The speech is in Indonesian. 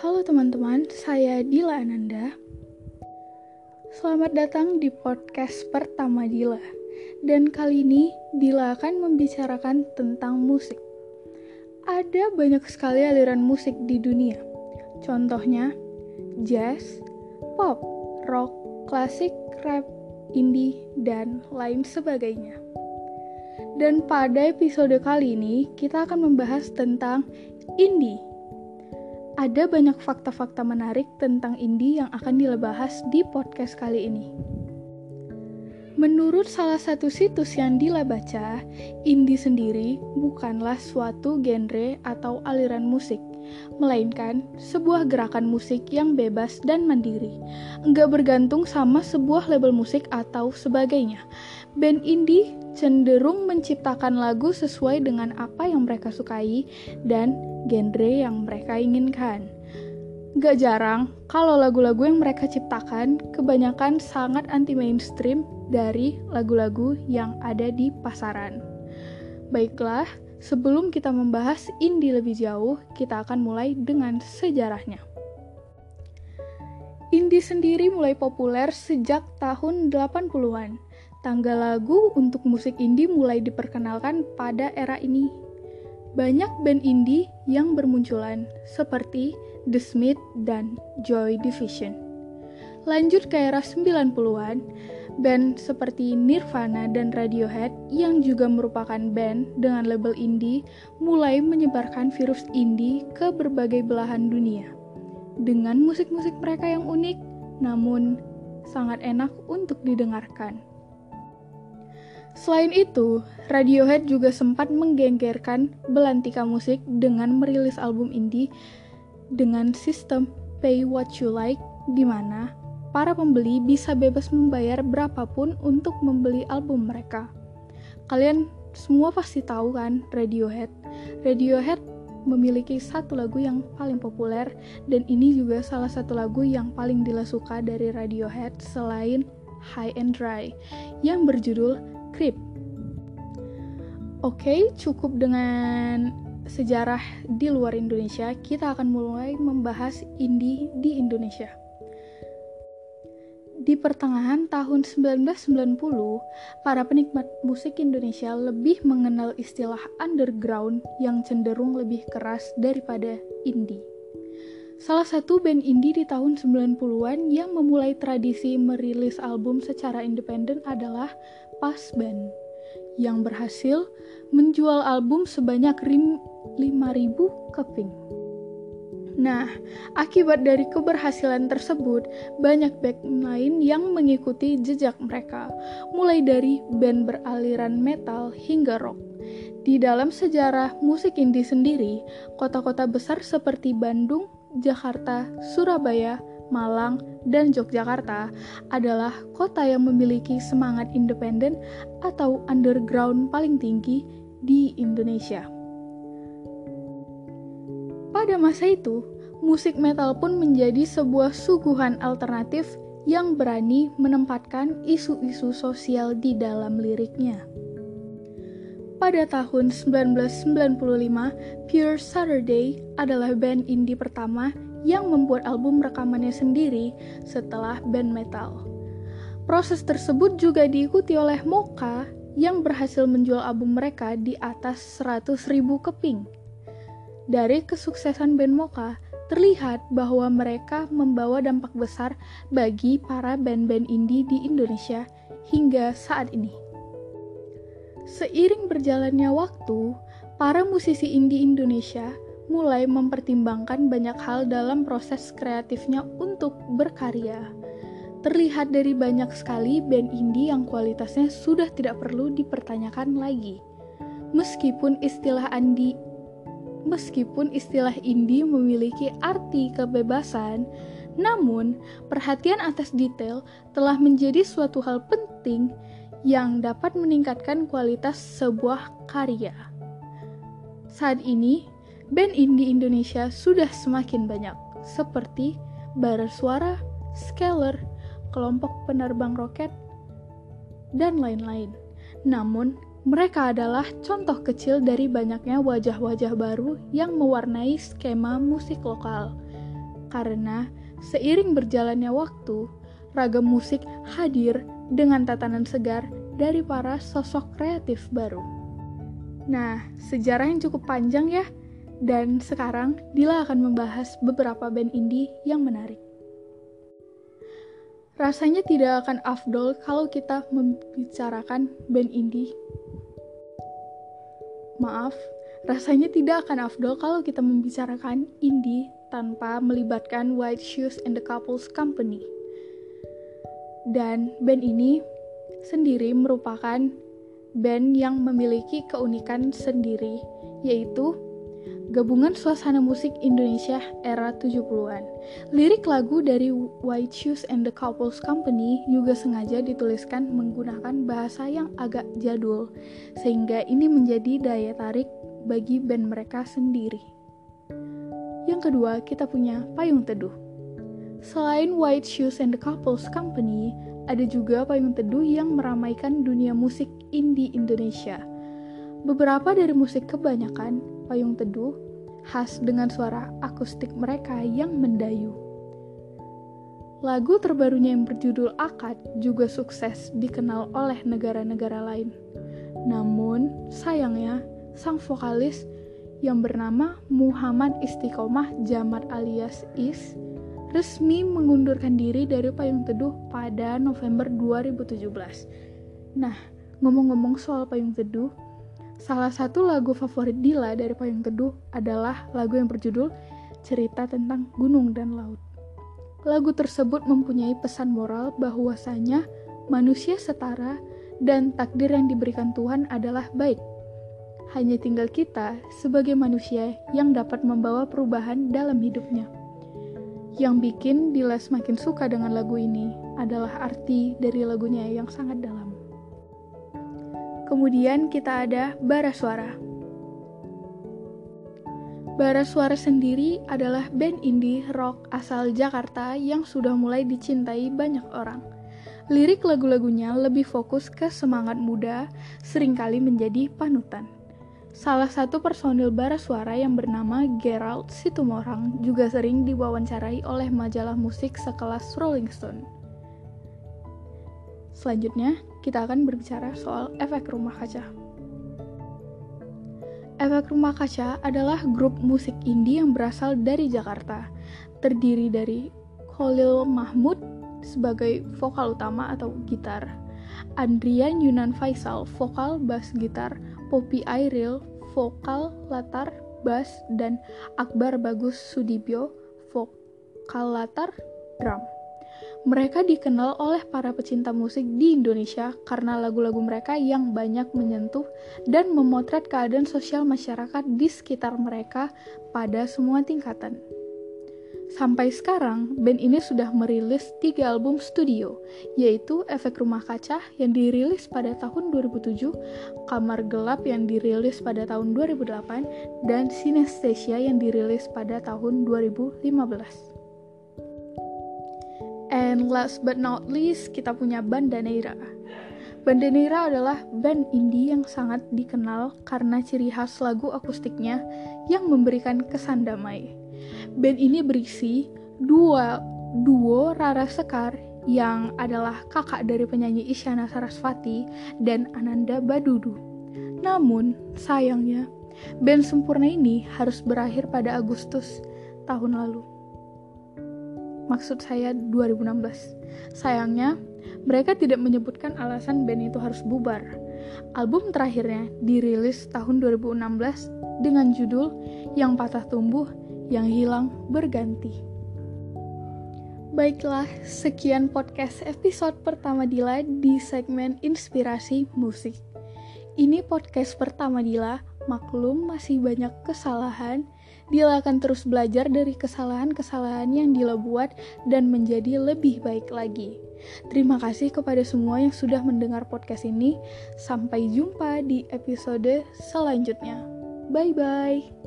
Halo teman-teman, saya Dila Ananda. Selamat datang di podcast pertama Dila. Dan kali ini Dila akan membicarakan tentang musik. Ada banyak sekali aliran musik di dunia. Contohnya jazz, pop, rock, klasik, rap, indie, dan lain sebagainya. Dan pada episode kali ini kita akan membahas tentang indie ada banyak fakta-fakta menarik tentang indie yang akan dilebahas di podcast kali ini. Menurut salah satu situs yang Dila baca, indie sendiri bukanlah suatu genre atau aliran musik, melainkan sebuah gerakan musik yang bebas dan mandiri, enggak bergantung sama sebuah label musik atau sebagainya. Band indie cenderung menciptakan lagu sesuai dengan apa yang mereka sukai dan genre yang mereka inginkan. Gak jarang, kalau lagu-lagu yang mereka ciptakan kebanyakan sangat anti-mainstream dari lagu-lagu yang ada di pasaran. Baiklah, sebelum kita membahas indie lebih jauh, kita akan mulai dengan sejarahnya. Indie sendiri mulai populer sejak tahun 80-an. Tanggal lagu untuk musik indie mulai diperkenalkan pada era ini banyak band indie yang bermunculan, seperti The Smith dan Joy Division. Lanjut ke era 90-an, band seperti Nirvana dan Radiohead yang juga merupakan band dengan label indie mulai menyebarkan virus indie ke berbagai belahan dunia. Dengan musik-musik mereka yang unik, namun sangat enak untuk didengarkan. Selain itu, Radiohead juga sempat menggenggerkan belantika musik dengan merilis album indie dengan sistem pay what you like di mana para pembeli bisa bebas membayar berapapun untuk membeli album mereka. Kalian semua pasti tahu kan Radiohead. Radiohead memiliki satu lagu yang paling populer dan ini juga salah satu lagu yang paling Dila suka dari Radiohead selain High and Dry yang berjudul Creep. Oke, cukup dengan sejarah di luar Indonesia, kita akan mulai membahas indie di Indonesia. Di pertengahan tahun 1990, para penikmat musik Indonesia lebih mengenal istilah underground yang cenderung lebih keras daripada indie. Salah satu band indie di tahun 90-an yang memulai tradisi merilis album secara independen adalah Pas Band yang berhasil menjual album sebanyak 5.000 keping. Nah, akibat dari keberhasilan tersebut, banyak band lain yang mengikuti jejak mereka, mulai dari band beraliran metal hingga rock. Di dalam sejarah musik indie sendiri, kota-kota besar seperti Bandung, Jakarta, Surabaya, Malang, dan Yogyakarta adalah kota yang memiliki semangat independen atau underground paling tinggi di Indonesia. Pada masa itu, musik metal pun menjadi sebuah suguhan alternatif yang berani menempatkan isu-isu sosial di dalam liriknya. Pada tahun 1995, Pure Saturday adalah band indie pertama yang membuat album rekamannya sendiri setelah band metal. Proses tersebut juga diikuti oleh Moka yang berhasil menjual album mereka di atas 100 ribu keping. Dari kesuksesan band Moka, terlihat bahwa mereka membawa dampak besar bagi para band-band indie di Indonesia hingga saat ini. Seiring berjalannya waktu, para musisi indie Indonesia mulai mempertimbangkan banyak hal dalam proses kreatifnya untuk berkarya. Terlihat dari banyak sekali band indie yang kualitasnya sudah tidak perlu dipertanyakan lagi. Meskipun istilah andi meskipun istilah indie memiliki arti kebebasan, namun perhatian atas detail telah menjadi suatu hal penting yang dapat meningkatkan kualitas sebuah karya. Saat ini, band indie Indonesia sudah semakin banyak, seperti Bara Suara, Scalar, Kelompok Penerbang Roket, dan lain-lain. Namun, mereka adalah contoh kecil dari banyaknya wajah-wajah baru yang mewarnai skema musik lokal. Karena seiring berjalannya waktu, ragam musik hadir dengan tatanan segar dari para sosok kreatif baru. Nah, sejarah yang cukup panjang ya, dan sekarang Dila akan membahas beberapa band indie yang menarik. Rasanya tidak akan afdol kalau kita membicarakan band indie. Maaf, rasanya tidak akan afdol kalau kita membicarakan indie tanpa melibatkan White Shoes and the Couples Company. Dan band ini sendiri merupakan band yang memiliki keunikan sendiri, yaitu gabungan suasana musik Indonesia era 70-an. Lirik lagu dari White Shoes and the Couples Company juga sengaja dituliskan menggunakan bahasa yang agak jadul, sehingga ini menjadi daya tarik bagi band mereka sendiri. Yang kedua, kita punya Payung Teduh. Selain White Shoes and the Couples Company, ada juga payung teduh yang meramaikan dunia musik indie Indonesia. Beberapa dari musik kebanyakan payung teduh khas dengan suara akustik mereka yang mendayu. Lagu terbarunya yang berjudul Akad juga sukses dikenal oleh negara-negara lain. Namun, sayangnya, sang vokalis yang bernama Muhammad Istiqomah Jamat alias Is resmi mengundurkan diri dari Payung Teduh pada November 2017. Nah, ngomong-ngomong soal Payung Teduh, salah satu lagu favorit Dila dari Payung Teduh adalah lagu yang berjudul Cerita tentang Gunung dan Laut. Lagu tersebut mempunyai pesan moral bahwasanya manusia setara dan takdir yang diberikan Tuhan adalah baik. Hanya tinggal kita sebagai manusia yang dapat membawa perubahan dalam hidupnya. Yang bikin Dila semakin suka dengan lagu ini adalah arti dari lagunya yang sangat dalam. Kemudian kita ada Bara Suara. Bara Suara sendiri adalah band indie rock asal Jakarta yang sudah mulai dicintai banyak orang. Lirik lagu-lagunya lebih fokus ke semangat muda, sering kali menjadi panutan. Salah satu personil bara suara yang bernama Gerald Situmorang juga sering diwawancarai oleh majalah musik sekelas Rolling Stone. Selanjutnya, kita akan berbicara soal efek rumah kaca. Efek Rumah Kaca adalah grup musik indie yang berasal dari Jakarta, terdiri dari Khalil Mahmud sebagai vokal utama atau gitar, Andrian Yunan Faisal vokal bass gitar, Poppy Airil, vokal latar bass, dan Akbar Bagus Sudibyo, vokal latar drum. Mereka dikenal oleh para pecinta musik di Indonesia karena lagu-lagu mereka yang banyak menyentuh dan memotret keadaan sosial masyarakat di sekitar mereka pada semua tingkatan. Sampai sekarang, band ini sudah merilis tiga album studio, yaitu Efek Rumah Kaca yang dirilis pada tahun 2007, Kamar Gelap yang dirilis pada tahun 2008, dan Sinestesia yang dirilis pada tahun 2015. And last but not least, kita punya Bandaneira. Bandaneira adalah band indie yang sangat dikenal karena ciri khas lagu akustiknya yang memberikan kesan damai Band ini berisi dua duo Rara Sekar yang adalah kakak dari penyanyi Isyana Sarasvati dan Ananda Badudu. Namun, sayangnya, band sempurna ini harus berakhir pada Agustus tahun lalu. Maksud saya 2016. Sayangnya, mereka tidak menyebutkan alasan band itu harus bubar. Album terakhirnya dirilis tahun 2016 dengan judul Yang Patah Tumbuh yang hilang berganti. Baiklah, sekian podcast episode pertama Dila di segmen Inspirasi Musik. Ini podcast pertama Dila, maklum masih banyak kesalahan. Dila akan terus belajar dari kesalahan-kesalahan yang Dila buat dan menjadi lebih baik lagi. Terima kasih kepada semua yang sudah mendengar podcast ini. Sampai jumpa di episode selanjutnya. Bye bye.